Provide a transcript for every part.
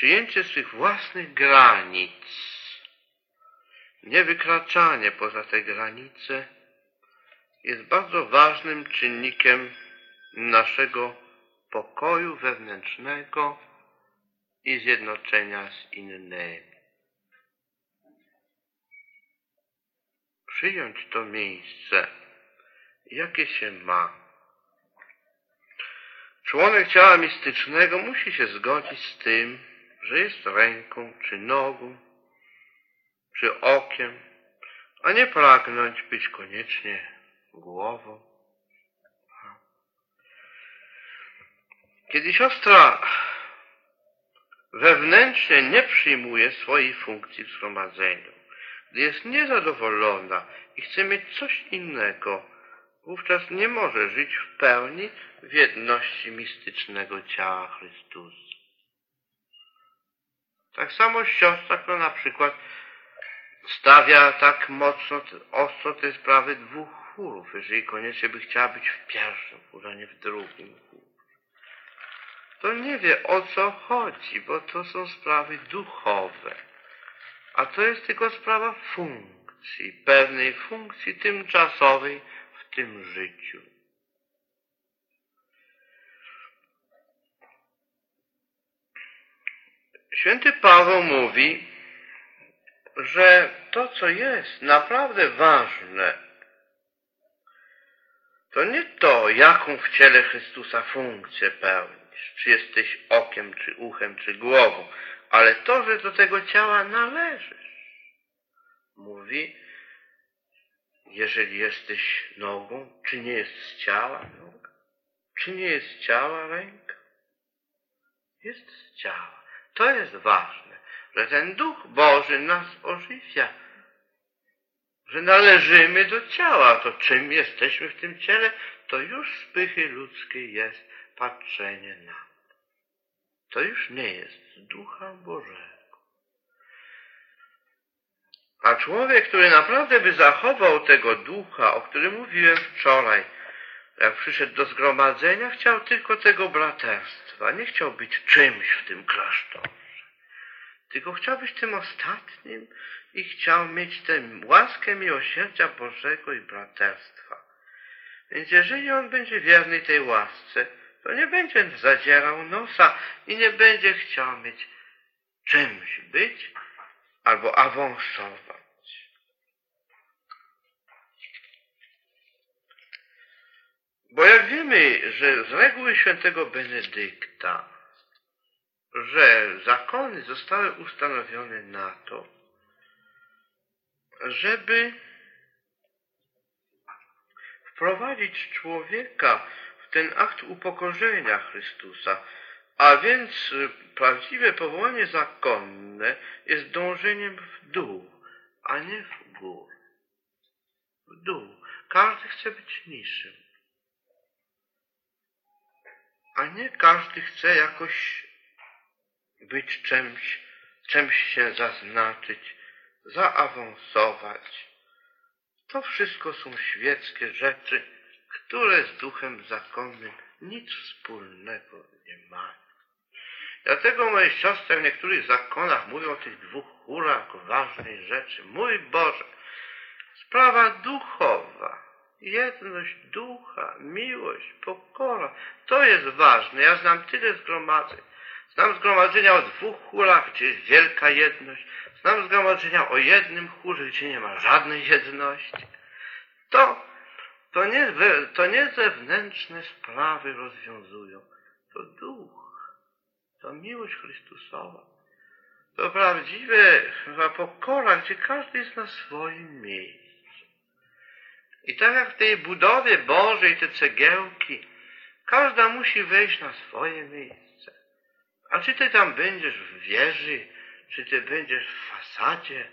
Przyjęcie swych własnych granic, niewykraczanie poza te granice jest bardzo ważnym czynnikiem naszego pokoju wewnętrznego i zjednoczenia z innymi. Przyjąć to miejsce, jakie się ma. Członek ciała mistycznego musi się zgodzić z tym, że jest ręką czy nogą, czy okiem, a nie pragnąć być koniecznie głową. Kiedy siostra wewnętrznie nie przyjmuje swojej funkcji w zgromadzeniu, gdy jest niezadowolona i chce mieć coś innego, wówczas nie może żyć w pełni w jedności mistycznego ciała Chrystusa. Tak samo siostra, która na przykład stawia tak mocno, ostro te sprawy dwóch chórów, jeżeli koniecznie by chciała być w pierwszym chórze, a nie w drugim chórze. To nie wie o co chodzi, bo to są sprawy duchowe. A to jest tylko sprawa funkcji, pewnej funkcji tymczasowej w tym życiu. Święty Paweł mówi, że to, co jest naprawdę ważne, to nie to, jaką w ciele Chrystusa funkcję pełnisz, czy jesteś okiem, czy uchem, czy głową, ale to, że do tego ciała należysz. Mówi, jeżeli jesteś nogą, czy nie jest z ciała noga? Czy nie jest z ciała ręka? Jest z ciała. To jest ważne, że ten Duch Boży nas ożywia, że należymy do ciała. To czym jesteśmy w tym ciele, to już z pychy ludzkiej jest patrzenie na to. To już nie jest Ducha Bożego. A człowiek, który naprawdę by zachował tego ducha, o którym mówiłem wczoraj, jak przyszedł do zgromadzenia, chciał tylko tego braterstwa. Nie chciał być czymś w tym klasztorze. Tylko chciał być tym ostatnim i chciał mieć tę łaskę miłosierdzia Bożego i braterstwa. Więc jeżeli on będzie wierny tej łasce, to nie będzie zadzierał nosa i nie będzie chciał mieć czymś być albo awansować. Bo jak wiemy, że z reguły świętego Benedykta, że zakony zostały ustanowione na to, żeby wprowadzić człowieka w ten akt upokorzenia Chrystusa, a więc prawdziwe powołanie zakonne jest dążeniem w dół, a nie w górę. W dół. Każdy chce być niższym. A nie każdy chce jakoś być czymś, czymś się zaznaczyć, zaawansować. To wszystko są świeckie rzeczy, które z duchem zakonnym nic wspólnego nie mają. Dlatego moje siostry w niektórych zakonach mówią o tych dwóch chórach ważnej rzeczy. Mój Boże, sprawa duchowa, jedność ducha, miłość, pokora, to jest ważne. Ja znam tyle zgromadzeń. Znam zgromadzenia o dwóch chórach, gdzie jest wielka jedność. Znam zgromadzenia o jednym chórze, gdzie nie ma żadnej jedności. To, to nie, to nie zewnętrzne sprawy rozwiązują. To duch. To miłość Chrystusowa. To prawdziwe pokora, gdzie każdy jest na swoim miejscu. I tak jak w tej budowie Bożej, te cegiełki, każda musi wejść na swoje miejsce. A czy ty tam będziesz w wieży, czy ty będziesz w fasadzie,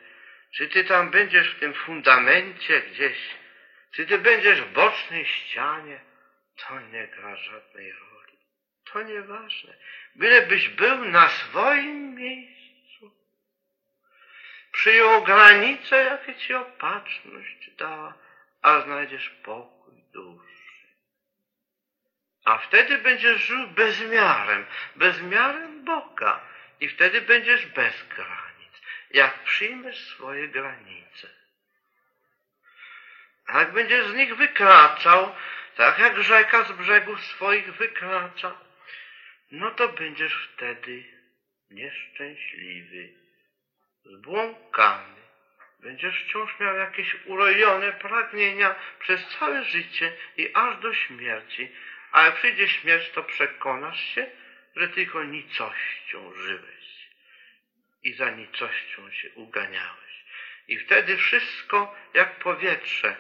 czy ty tam będziesz w tym fundamencie gdzieś, czy ty będziesz w bocznej ścianie, to nie gra żadnej roli. To nieważne. Bylebyś był na swoim miejscu. Przyjął granice, jakie ci opatrzność dała, a znajdziesz pokój duszy. A wtedy będziesz żył bezmiarem, bezmiarem Boga. i wtedy będziesz bez granic. Jak przyjmiesz swoje granice. A jak będziesz z nich wykraczał, tak jak rzeka z brzegów swoich wykracza, no to będziesz wtedy nieszczęśliwy, zbłąkany. Będziesz wciąż miał jakieś urojone pragnienia przez całe życie i aż do śmierci, a jak przyjdzie śmierć, to przekonasz się, że tylko nicością żyłeś i za nicością się uganiałeś. I wtedy wszystko jak powietrze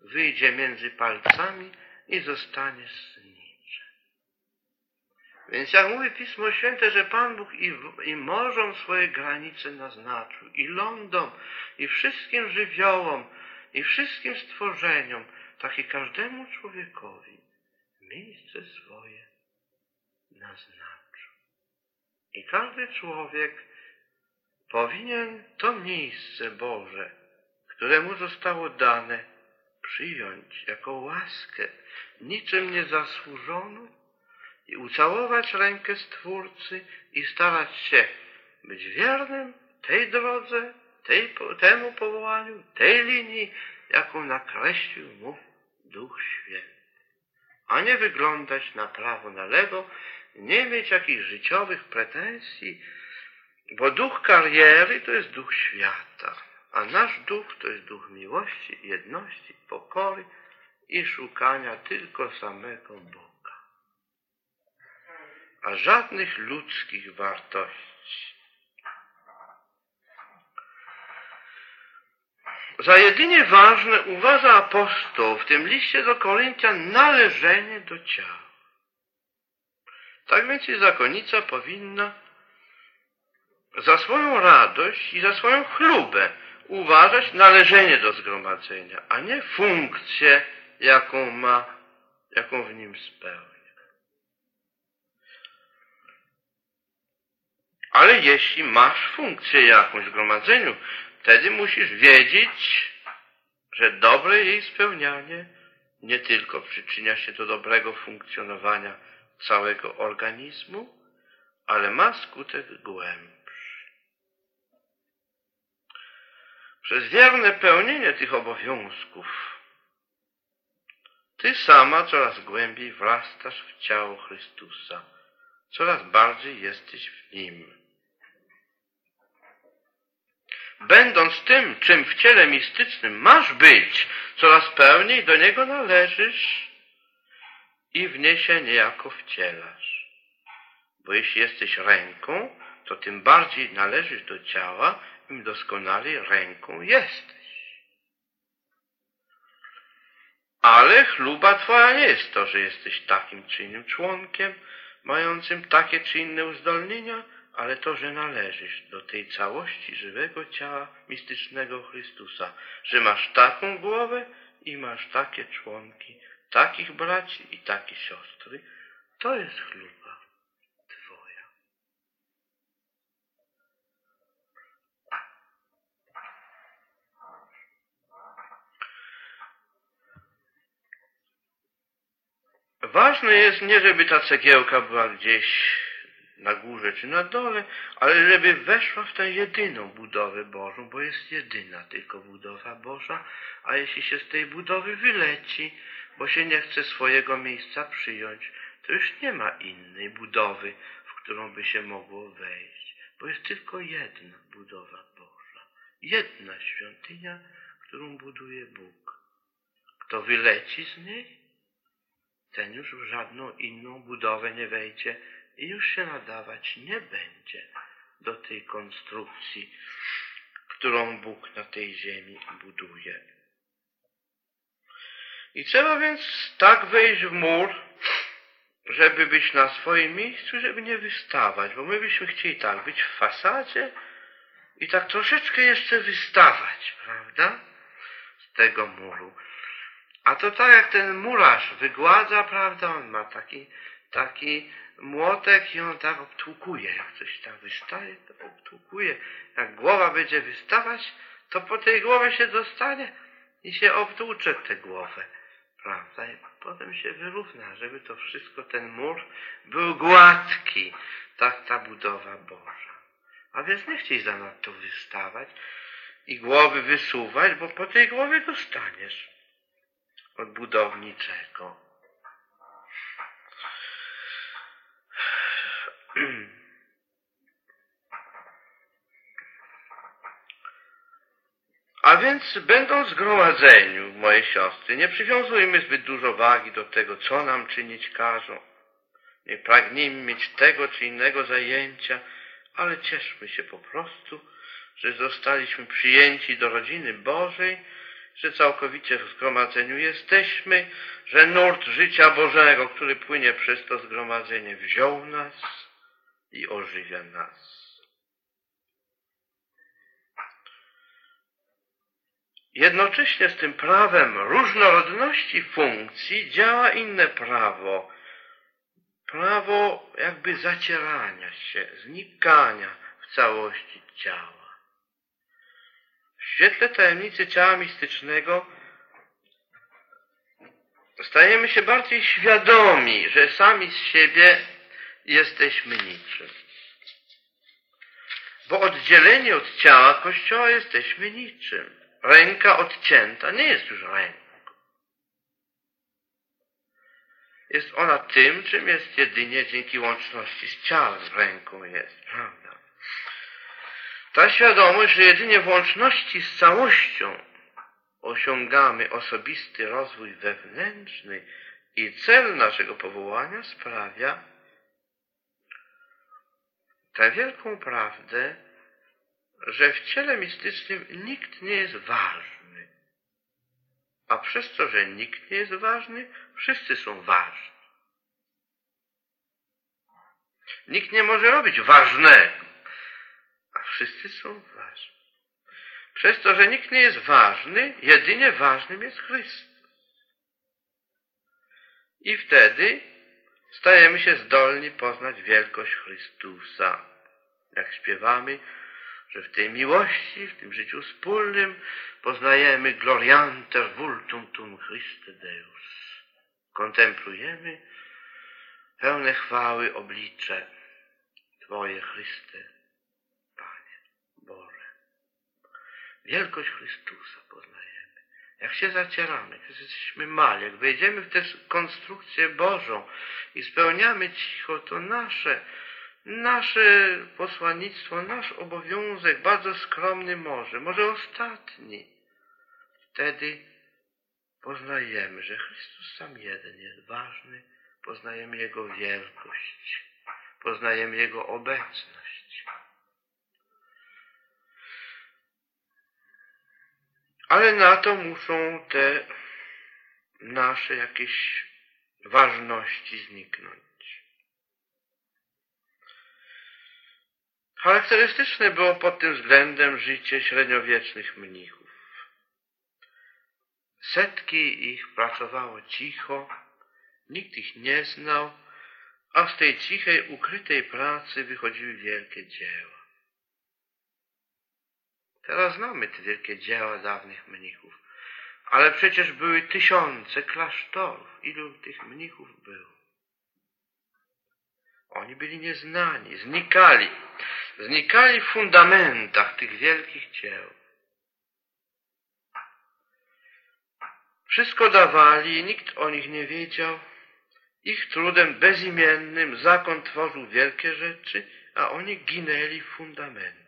wyjdzie między palcami i zostanie znicze. Więc jak mówi Pismo Święte, że Pan Bóg i, i morzom swoje granice naznaczył, i lądom, i wszystkim żywiołom, i wszystkim stworzeniom, tak i każdemu człowiekowi miejsce swoje naznaczył. I każdy człowiek powinien to miejsce Boże, które mu zostało dane, przyjąć jako łaskę, niczym niezasłużoną i ucałować rękę Stwórcy i starać się być wiernym tej drodze, tej, temu powołaniu, tej linii, jaką nakreślił mu Duch Święty. A nie wyglądać na prawo, na lewo, nie mieć jakichś życiowych pretensji, bo duch kariery to jest duch świata. A nasz duch to jest duch miłości, jedności, pokory i szukania tylko samego Boga. A żadnych ludzkich wartości. Za jedynie ważne uważa apostoł w tym liście do Koryntian należenie do ciała. Tak więc i zakonnica powinna za swoją radość i za swoją chlubę uważać należenie do zgromadzenia, a nie funkcję, jaką ma, jaką w nim spełnia. Ale jeśli masz funkcję jakąś w zgromadzeniu, wtedy musisz wiedzieć, że dobre jej spełnianie nie tylko przyczynia się do dobrego funkcjonowania całego organizmu, ale ma skutek głębszy. Przez wierne pełnienie tych obowiązków ty sama coraz głębiej wrastasz w ciało Chrystusa, coraz bardziej jesteś w Nim. Będąc tym, czym w ciele mistycznym masz być, coraz pełniej do Niego należysz i w nie się niejako wcielasz. Bo jeśli jesteś ręką, to tym bardziej należysz do ciała, im doskonalej ręką jesteś. Ale chluba twoja nie jest to, że jesteś takim czy innym członkiem, mającym takie czy inne uzdolnienia, ale to, że należysz do tej całości żywego ciała mistycznego Chrystusa, że masz taką głowę i masz takie członki, takich braci i takie siostry, to jest chluba Twoja. Ważne jest nie, żeby ta cegiełka była gdzieś na górze czy na dole, ale żeby weszła w tę jedyną budowę Bożą, bo jest jedyna tylko budowa Boża, a jeśli się z tej budowy wyleci, bo się nie chce swojego miejsca przyjąć, to już nie ma innej budowy, w którą by się mogło wejść, bo jest tylko jedna budowa Boża, jedna świątynia, którą buduje Bóg. Kto wyleci z niej, ten już w żadną inną budowę nie wejdzie już się nadawać nie będzie do tej konstrukcji, którą Bóg na tej ziemi buduje. I trzeba więc tak wejść w mur, żeby być na swoim miejscu, żeby nie wystawać, bo my byśmy chcieli tak być w fasadzie i tak troszeczkę jeszcze wystawać, prawda? Z tego muru. A to tak jak ten murarz wygładza, prawda? On ma taki, taki młotek i on tak obtłukuje. Jak coś tam wystaje, to obtłukuje. Jak głowa będzie wystawać, to po tej głowie się dostanie i się obtłucze tę głowę. Prawda? I potem się wyrówna, żeby to wszystko, ten mur był gładki. Tak ta budowa Boża. A więc nie chciej zanadto wystawać i głowy wysuwać, bo po tej głowie dostaniesz od budowniczego. A więc będąc w zgromadzeniu, moje siostry, nie przywiązujmy zbyt dużo wagi do tego, co nam czynić każą. Nie pragnijmy mieć tego czy innego zajęcia, ale cieszmy się po prostu, że zostaliśmy przyjęci do rodziny Bożej, że całkowicie w zgromadzeniu jesteśmy, że nurt życia Bożego, który płynie przez to zgromadzenie, wziął nas i ożywia nas. Jednocześnie z tym prawem różnorodności funkcji działa inne prawo. Prawo jakby zacierania się, znikania w całości ciała. W świetle tajemnicy ciała mistycznego stajemy się bardziej świadomi, że sami z siebie jesteśmy niczym. Bo oddzieleni od ciała Kościoła jesteśmy niczym. Ręka odcięta nie jest już ręką. Jest ona tym, czym jest jedynie dzięki łączności z ciałem ręką jest, prawda? Ta świadomość, że jedynie w łączności z całością osiągamy osobisty rozwój wewnętrzny i cel naszego powołania sprawia tę wielką prawdę, że w ciele mistycznym nikt nie jest ważny. A przez to, że nikt nie jest ważny, wszyscy są ważni. Nikt nie może robić ważnego, a wszyscy są ważni. Przez to, że nikt nie jest ważny, jedynie ważnym jest Chrystus. I wtedy stajemy się zdolni poznać wielkość Chrystusa. Jak śpiewamy, że w tej miłości, w tym życiu wspólnym poznajemy glorianter vultum tum Christe Deus. Kontemplujemy pełne chwały oblicze Twoje Chryste, Panie Boże. Wielkość Chrystusa poznajemy. Jak się zacieramy, jak jesteśmy mali, jak wejdziemy w tę konstrukcję Bożą i spełniamy cicho to nasze nasze posłannictwo, nasz obowiązek, bardzo skromny może, może ostatni. Wtedy poznajemy, że Chrystus sam jeden jest ważny, poznajemy Jego wielkość, poznajemy Jego obecność. Ale na to muszą te nasze jakieś ważności zniknąć. Charakterystyczne było pod tym względem życie średniowiecznych mnichów. Setki ich pracowało cicho, nikt ich nie znał, a z tej cichej, ukrytej pracy wychodziły wielkie dzieła. Teraz znamy te wielkie dzieła dawnych mnichów, ale przecież były tysiące klasztorów. Ilu tych mnichów było? Oni byli nieznani, znikali znikali w fundamentach tych wielkich dzieł. Wszystko dawali, nikt o nich nie wiedział. Ich trudem bezimiennym zakon tworzył wielkie rzeczy, a oni ginęli w fundamentach.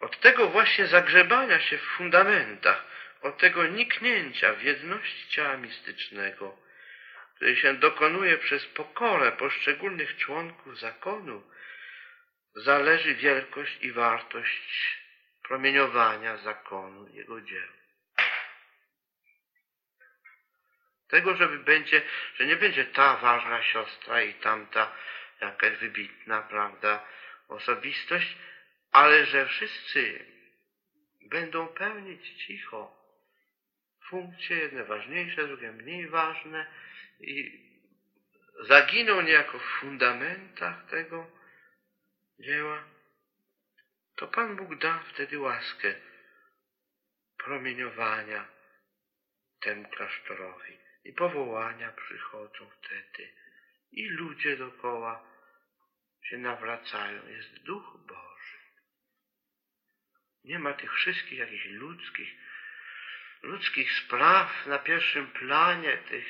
Od tego właśnie zagrzebania się w fundamentach, od tego niknięcia w jedności ciała mistycznego, się dokonuje przez pokorę poszczególnych członków zakonu, zależy wielkość i wartość promieniowania zakonu Jego dzieł. Tego, żeby będzie, że nie będzie ta ważna siostra i tamta jakaś wybitna, prawda, osobistość, ale że wszyscy będą pełnić cicho funkcje, jedne ważniejsze, drugie mniej ważne i zaginą niejako w fundamentach tego, dzieła, to Pan Bóg da wtedy łaskę promieniowania temu klasztorowi. I powołania przychodzą wtedy. I ludzie dokoła się nawracają. Jest Duch Boży. Nie ma tych wszystkich jakichś ludzkich, ludzkich spraw na pierwszym planie, tych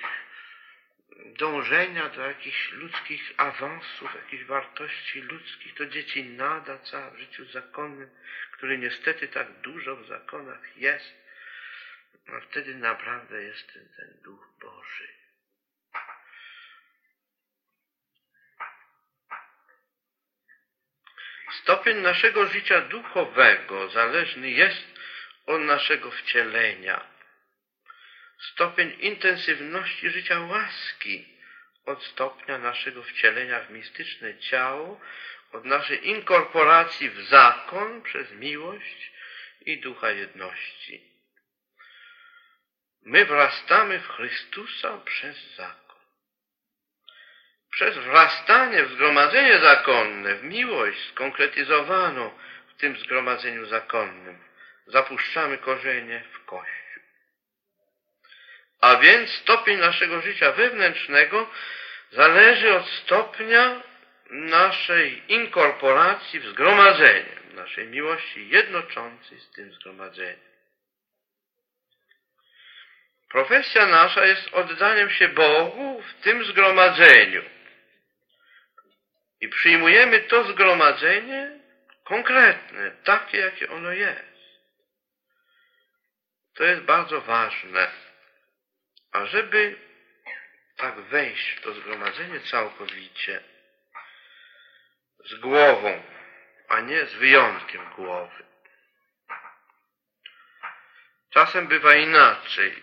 dążenia do jakichś ludzkich awansów, jakichś wartości ludzkich. To dzieci nada cała w życiu zakonnym, który niestety tak dużo w zakonach jest. A wtedy naprawdę jest ten, ten Duch Boży. Stopień naszego życia duchowego zależny jest od naszego wcielenia. Stopień intensywności życia łaski od stopnia naszego wcielenia w mistyczne ciało, od naszej inkorporacji w zakon przez miłość i ducha jedności. My wrastamy w Chrystusa przez zakon. Przez wrastanie w zgromadzenie zakonne, w miłość skonkretyzowaną w tym zgromadzeniu zakonnym, zapuszczamy korzenie w Kościół. A więc stopień naszego życia wewnętrznego zależy od stopnia naszej inkorporacji w zgromadzenie, naszej miłości jednoczącej z tym zgromadzeniem. Profesja nasza jest oddaniem się Bogu w tym zgromadzeniu. I przyjmujemy to zgromadzenie konkretne, takie, jakie ono jest. To jest bardzo ważne. A żeby tak wejść w to zgromadzenie całkowicie, z głową, a nie z wyjątkiem głowy. Czasem bywa inaczej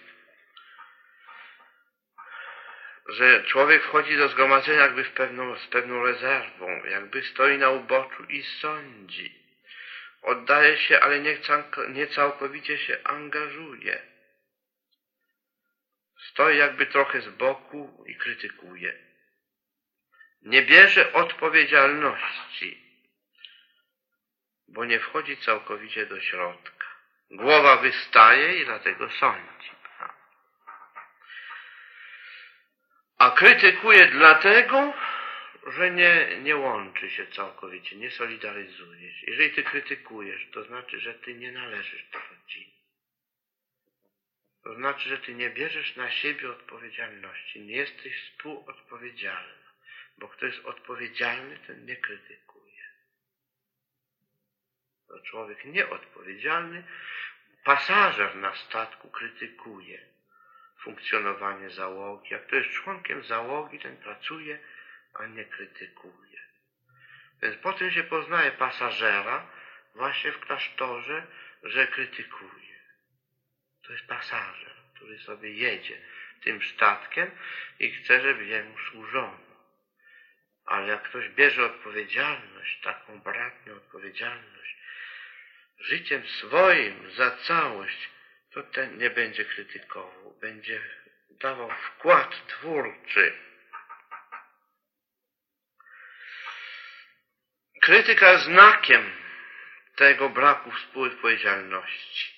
że człowiek wchodzi do zgromadzenia jakby w pewną, z pewną rezerwą, jakby stoi na uboczu i sądzi. Oddaje się, ale nie, całkowicie się angażuje. Stoi jakby trochę z boku i krytykuje. Nie bierze odpowiedzialności, bo nie wchodzi całkowicie do środka. Głowa wystaje i dlatego sądzi. A krytykuje dlatego, że nie, nie łączy się całkowicie, nie solidaryzuje się. Jeżeli ty krytykujesz, to znaczy, że ty nie należysz do rodziny. To znaczy, że ty nie bierzesz na siebie odpowiedzialności, nie jesteś współodpowiedzialny, bo kto jest odpowiedzialny, ten nie krytykuje. To człowiek nieodpowiedzialny, pasażer na statku krytykuje funkcjonowanie załogi. Jak to jest członkiem załogi, ten pracuje, a nie krytykuje. Więc po tym się poznaje pasażera właśnie w klasztorze, że krytykuje. To jest pasażer, który sobie jedzie tym statkiem i chce, żeby jemu służono. Ale jak ktoś bierze odpowiedzialność, taką bratnią odpowiedzialność, życiem swoim za całość, to ten nie będzie krytykował, będzie dawał wkład twórczy. Krytyka znakiem tego braku współodpowiedzialności.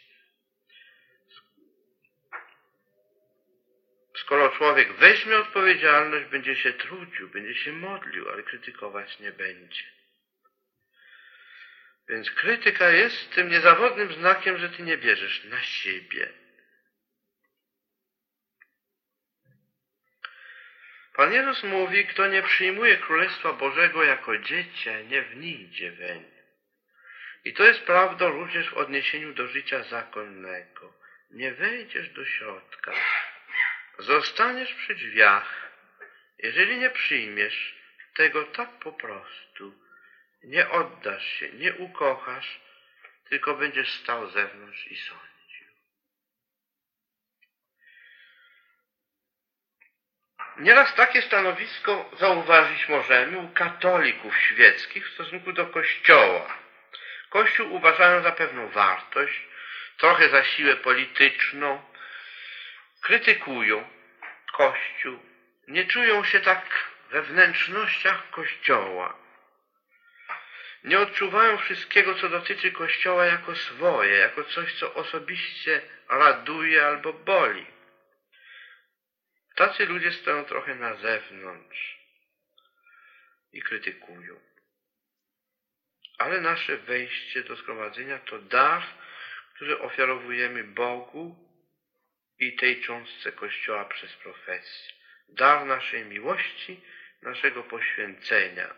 Skoro człowiek weźmie odpowiedzialność, będzie się trudził, będzie się modlił, ale krytykować nie będzie. Więc krytyka jest tym niezawodnym znakiem, że ty nie bierzesz na siebie. Pan Jezus mówi, kto nie przyjmuje Królestwa Bożego jako dziecię, nie wnijdzie weń. I to jest prawdą również w odniesieniu do życia zakonnego. Nie wejdziesz do środka. Zostaniesz przy drzwiach. Jeżeli nie przyjmiesz tego tak po prostu, nie oddasz się, nie ukochasz, tylko będziesz stał zewnątrz i sądził. Nieraz takie stanowisko zauważyć możemy u katolików świeckich w stosunku do Kościoła. Kościół uważają za pewną wartość, trochę za siłę polityczną, krytykują Kościół, nie czują się tak we wnętrznościach Kościoła nie odczuwają wszystkiego, co dotyczy Kościoła jako swoje, jako coś, co osobiście raduje albo boli. Tacy ludzie stoją trochę na zewnątrz i krytykują. Ale nasze wejście do zgromadzenia to dar, który ofiarowujemy Bogu i tej cząstce Kościoła przez profesję. Dar naszej miłości, naszego poświęcenia.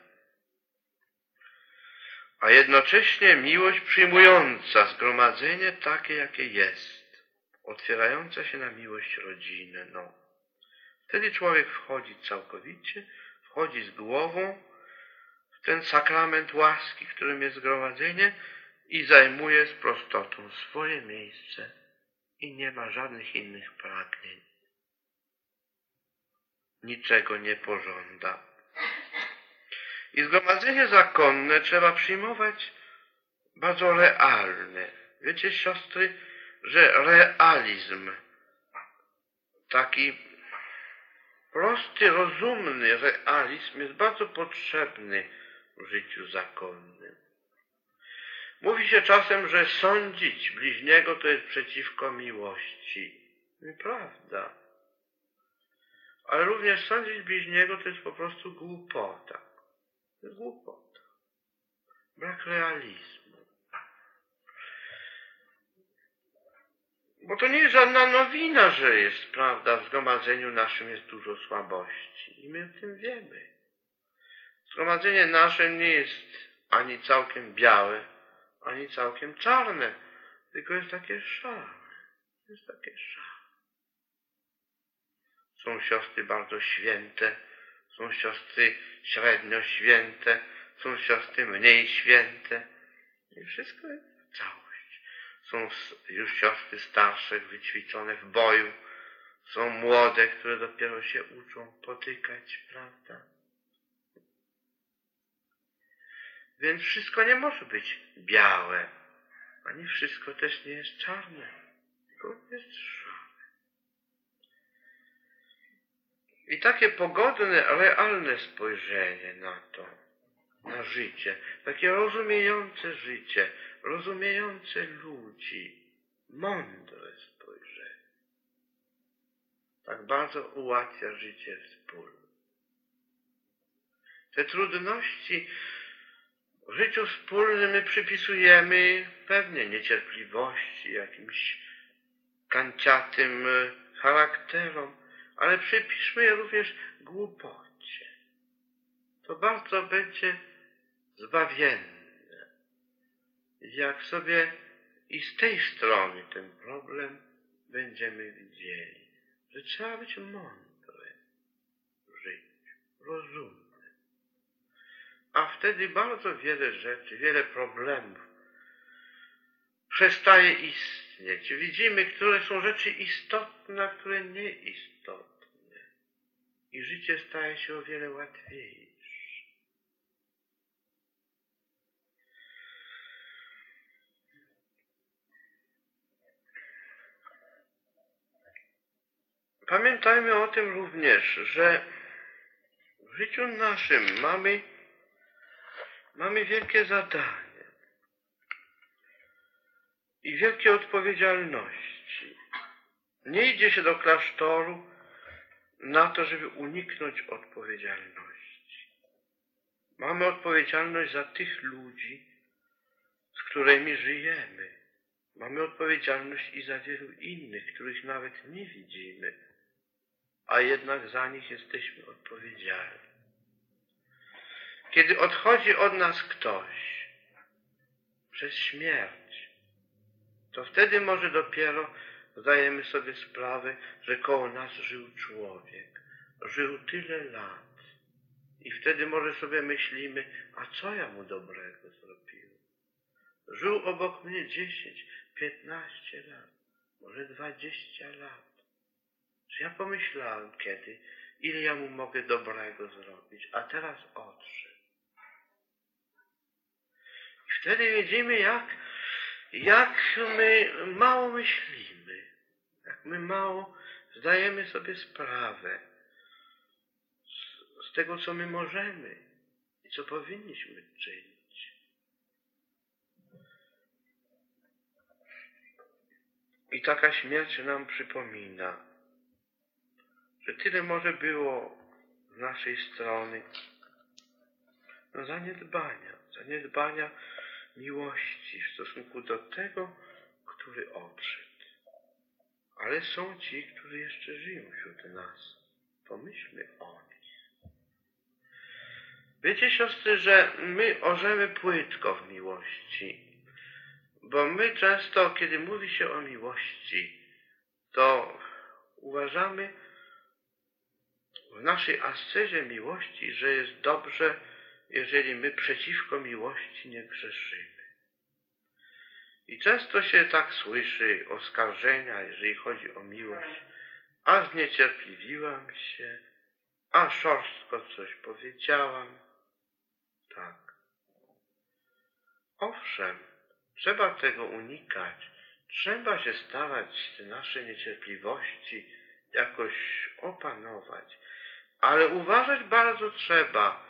A jednocześnie miłość przyjmująca zgromadzenie takie, jakie jest, otwierająca się na miłość rodziny. No. Wtedy człowiek wchodzi całkowicie, wchodzi z głową w ten sakrament łaski, którym jest zgromadzenie i zajmuje z prostotą swoje miejsce i nie ma żadnych innych pragnień. Niczego nie pożąda. I zgromadzenie zakonne trzeba przyjmować bardzo realne. Wiecie, siostry, że realizm, taki prosty, rozumny realizm jest bardzo potrzebny w życiu zakonnym. Mówi się czasem, że sądzić bliźniego to jest przeciwko miłości. Nieprawda. Ale również sądzić bliźniego to jest po prostu głupota. Głupota. Brak realizmu. Bo to nie jest żadna nowina, że jest, prawda, w zgromadzeniu naszym jest dużo słabości. I my o tym wiemy. Zgromadzenie nasze nie jest ani całkiem białe, ani całkiem czarne, tylko jest takie szare. Jest takie szare. Są siostry bardzo święte, są siostry średnio święte, są siostry mniej święte. I wszystko jest całość. Są już siostry starsze, wyćwiczone w boju. Są młode, które dopiero się uczą potykać, prawda? Więc wszystko nie może być białe, ani wszystko też nie jest czarne, tylko jest szare. I takie pogodne, realne spojrzenie na to, na życie, takie rozumiejące życie, rozumiejące ludzi, mądre spojrzenie, tak bardzo ułatwia życie wspólne. Te trudności w życiu wspólnym my przypisujemy pewnie niecierpliwości, jakimś kanciatym charakterom, ale przypiszmy je również głupocie. To bardzo będzie zbawienne. Jak sobie i z tej strony ten problem będziemy widzieli, że trzeba być mądry w życiu, rozumny. A wtedy bardzo wiele rzeczy, wiele problemów przestaje istnieć. Widzimy, które są rzeczy istotne, a które nieistotne. I życie staje się o wiele łatwiejsze. Pamiętajmy o tym również, że w życiu naszym mamy, mamy wielkie zadanie i wielkie odpowiedzialności. Nie idzie się do klasztoru na to, żeby uniknąć odpowiedzialności. Mamy odpowiedzialność za tych ludzi, z którymi żyjemy. Mamy odpowiedzialność i za wielu innych, których nawet nie widzimy, a jednak za nich jesteśmy odpowiedzialni. Kiedy odchodzi od nas ktoś przez śmierć, to wtedy może dopiero zdajemy sobie sprawę, że koło nas żył człowiek. Żył tyle lat. I wtedy może sobie myślimy, a co ja mu dobrego zrobiłem? Żył obok mnie dziesięć, piętnaście lat, może dwadzieścia lat. Czy ja pomyślałem kiedy, ile ja mu mogę dobrego zrobić, a teraz odszedł. Wtedy widzimy, jak, jak my mało myślimy, jak my mało zdajemy sobie sprawę z, z tego, co my możemy i co powinniśmy czynić. I taka śmierć nam przypomina, że tyle może było z naszej strony no, zaniedbania, zaniedbania miłości w stosunku do tego, który odszedł. Ale są ci, którzy jeszcze żyją wśród nas. Pomyślmy o nich. Wiecie, siostry, że my orzemy płytko w miłości, bo my często, kiedy mówi się o miłości, to uważamy w naszej ascezie miłości, że jest dobrze, jeżeli my przeciwko miłości nie grzeszymy. I często się tak słyszy oskarżenia, jeżeli chodzi o miłość. A zniecierpliwiłam się, a szorstko coś powiedziałam. Tak. Owszem, trzeba tego unikać. Trzeba się starać te nasze niecierpliwości jakoś opanować. Ale uważać bardzo trzeba,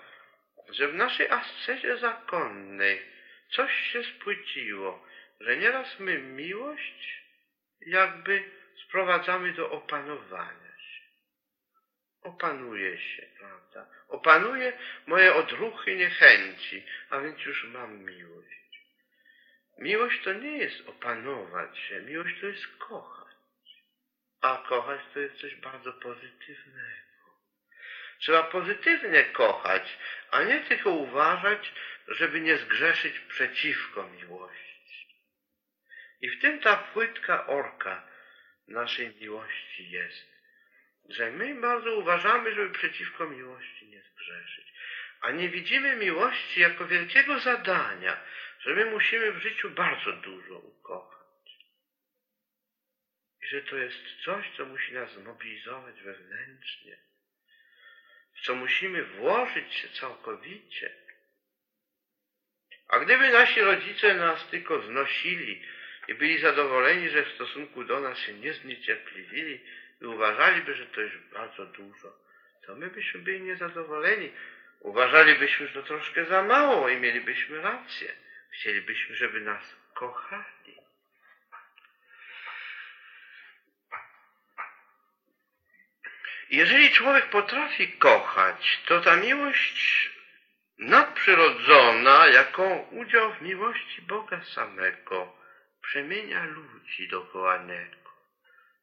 że w naszej ascezie zakonnej coś się spłyciło, że nieraz my miłość jakby sprowadzamy do opanowania się. Opanuje się, prawda? Opanuje moje odruchy niechęci, a więc już mam miłość. Miłość to nie jest opanować się, miłość to jest kochać. A kochać to jest coś bardzo pozytywnego. Trzeba pozytywnie kochać, a nie tylko uważać, żeby nie zgrzeszyć przeciwko miłości. I w tym ta płytka orka naszej miłości jest, że my bardzo uważamy, żeby przeciwko miłości nie zgrzeszyć, a nie widzimy miłości jako wielkiego zadania, że my musimy w życiu bardzo dużo ukochać. I że to jest coś, co musi nas zmobilizować wewnętrznie w co musimy włożyć się całkowicie. A gdyby nasi rodzice nas tylko znosili i byli zadowoleni, że w stosunku do nas się nie zniecierpliwili i uważaliby, że to jest bardzo dużo, to my byśmy byli niezadowoleni. Uważalibyśmy, że to troszkę za mało i mielibyśmy rację. Chcielibyśmy, żeby nas kochali. Jeżeli człowiek potrafi kochać, to ta miłość nadprzyrodzona, jaką udział w miłości Boga samego, przemienia ludzi dookoła Niego.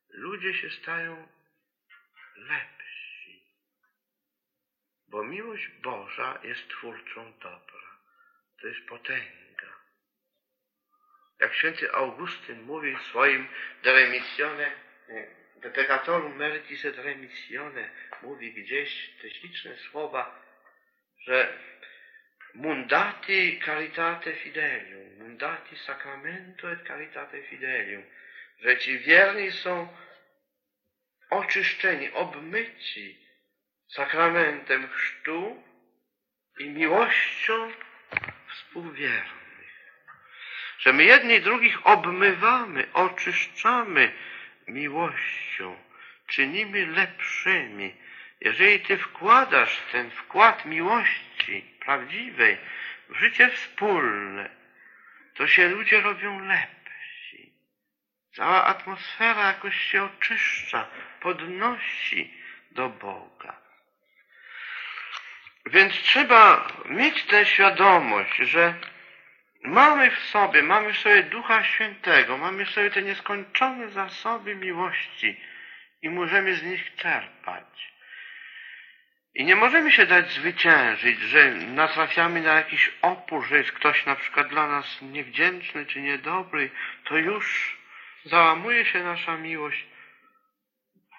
Ludzie się stają lepsi, bo miłość Boża jest twórczą dobra. To jest potęga. Jak święty Augustyn mówi w swoim De Remissione de peccatorum meritis et remissione mówi gdzieś te śliczne słowa, że mundati caritate fidelium, mundati sacramento et caritate fidelium, że ci wierni są oczyszczeni, obmyci sakramentem chrztu i miłością współwiernych. Że my jedni drugich obmywamy, oczyszczamy, miłością, czynimy lepszymi. Jeżeli Ty wkładasz ten wkład miłości prawdziwej w życie wspólne, to się ludzie robią lepsi. Cała atmosfera jakoś się oczyszcza, podnosi do Boga. Więc trzeba mieć tę świadomość, że Mamy w sobie, mamy w sobie Ducha Świętego, mamy w sobie te nieskończone zasoby miłości i możemy z nich czerpać. I nie możemy się dać zwyciężyć, że natrafiamy na jakiś opór, że jest ktoś na przykład dla nas niewdzięczny czy niedobry, to już załamuje się nasza miłość.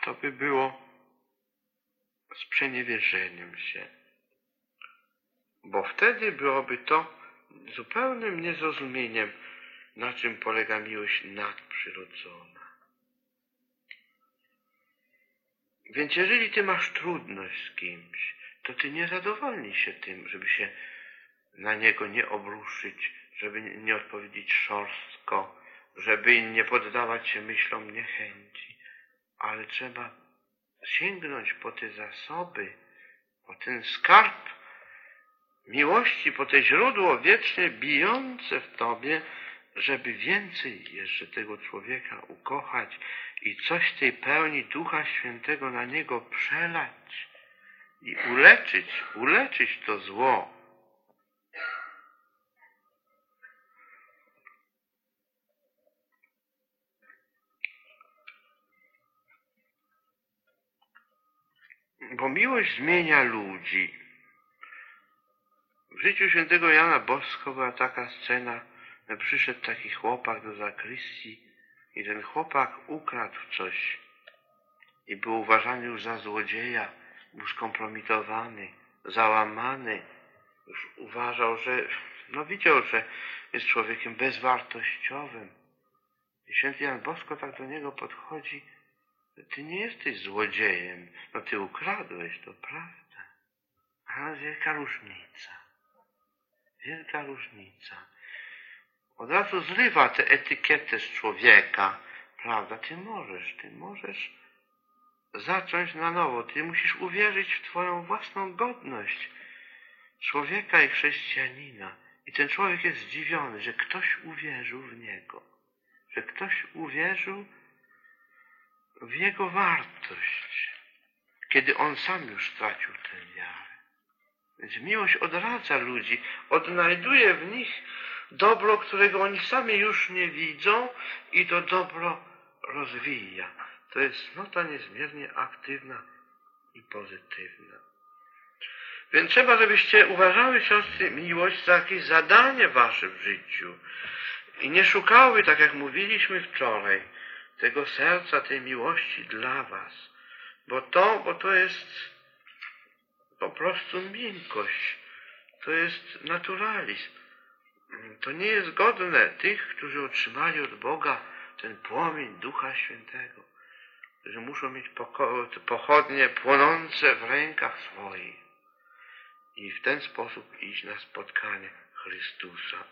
To by było sprzeniewierzeniem się. Bo wtedy byłoby to zupełnym niezrozumieniem, na czym polega miłość nadprzyrodzona. Więc jeżeli ty masz trudność z kimś, to ty nie zadowolnij się tym, żeby się na niego nie obruszyć, żeby nie odpowiedzieć szorstko, żeby nie poddawać się myślom niechęci, ale trzeba sięgnąć po te zasoby, po ten skarb miłości po te źródło wiecznie bijące w Tobie, żeby więcej jeszcze tego człowieka ukochać i coś tej pełni Ducha Świętego na niego przelać i uleczyć, uleczyć to zło. Bo miłość zmienia ludzi. W życiu świętego Jana Bosko była taka scena, że przyszedł taki chłopak do zakrystii i ten chłopak ukradł coś i był uważany już za złodzieja, był skompromitowany, załamany. Już uważał, że, no widział, że jest człowiekiem bezwartościowym. I święty Jan Bosko tak do niego podchodzi, ty nie jesteś złodziejem, no ty ukradłeś, to prawda. Ale wielka różnica. Wielka różnica. Od razu zrywa tę etykietę z człowieka, prawda? Ty możesz, ty możesz zacząć na nowo. Ty musisz uwierzyć w twoją własną godność człowieka i chrześcijanina. I ten człowiek jest zdziwiony, że ktoś uwierzył w niego. Że ktoś uwierzył w jego wartość, kiedy on sam już stracił tę wiarę. Więc miłość odradza ludzi, odnajduje w nich dobro, którego oni sami już nie widzą i to dobro rozwija. To jest cnota niezmiernie aktywna i pozytywna. Więc trzeba, żebyście uważały, siostry, miłość za jakieś zadanie wasze w życiu i nie szukały, tak jak mówiliśmy wczoraj, tego serca, tej miłości dla was. Bo to, bo to jest po prostu miękkość. To jest naturalizm. To nie jest godne tych, którzy otrzymali od Boga ten płomień Ducha Świętego, którzy muszą mieć pochodnie płonące w rękach swoich i w ten sposób iść na spotkanie Chrystusa.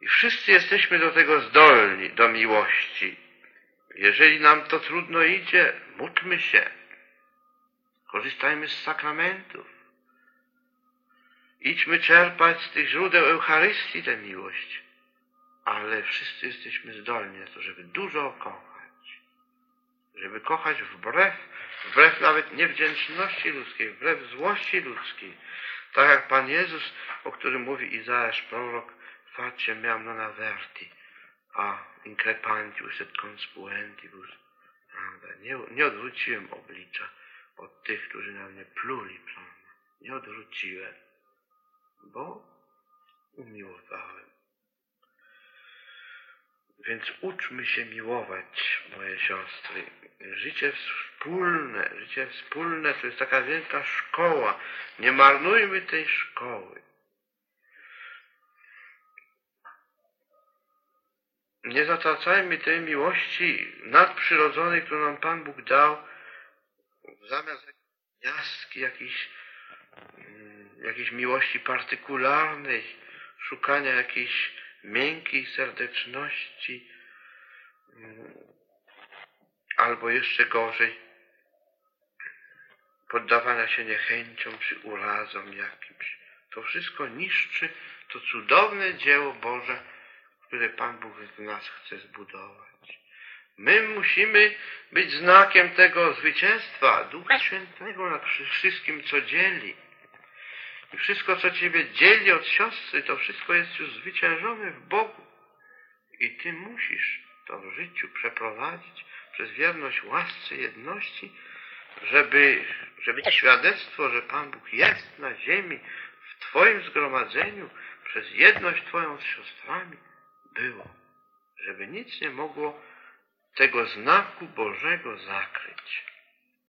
I wszyscy jesteśmy do tego zdolni, do miłości. Jeżeli nam to trudno idzie, módlmy się. Korzystajmy z sakramentów. Idźmy czerpać z tych źródeł Eucharystii tę miłość. Ale wszyscy jesteśmy zdolni na to, żeby dużo kochać. Żeby kochać wbrew, wbrew nawet niewdzięczności ludzkiej, wbrew złości ludzkiej. Tak jak Pan Jezus, o którym mówi Izajasz prorok, faciem miam non averti, a increpantius et conspuentibus. Prawda? Nie, nie odwróciłem oblicza od tych, którzy na mnie pluli, prawda? Nie odwróciłem, bo umiłowałem. Więc uczmy się miłować, moje siostry. Życie wspólne, życie wspólne to jest taka wielka szkoła. Nie marnujmy tej szkoły. nie zatracajmy tej miłości nadprzyrodzonej, którą nam Pan Bóg dał, zamiast jaski jakiejś, mm, jakiejś miłości partykularnej, szukania jakiejś miękkiej serdeczności, mm, albo jeszcze gorzej, poddawania się niechęciom czy urazom jakimś. To wszystko niszczy to cudowne dzieło Boże, które Pan Bóg w nas chce zbudować. My musimy być znakiem tego zwycięstwa Ducha Świętego nad wszystkim, co dzieli. I wszystko, co Ciebie dzieli od siostry, to wszystko jest już zwyciężone w Bogu. I Ty musisz to w życiu przeprowadzić przez wierność łasce jedności, żeby, żeby świadectwo, że Pan Bóg jest na ziemi, w Twoim zgromadzeniu, przez jedność Twoją z siostrami, było, żeby nic nie mogło tego znaku Bożego zakryć.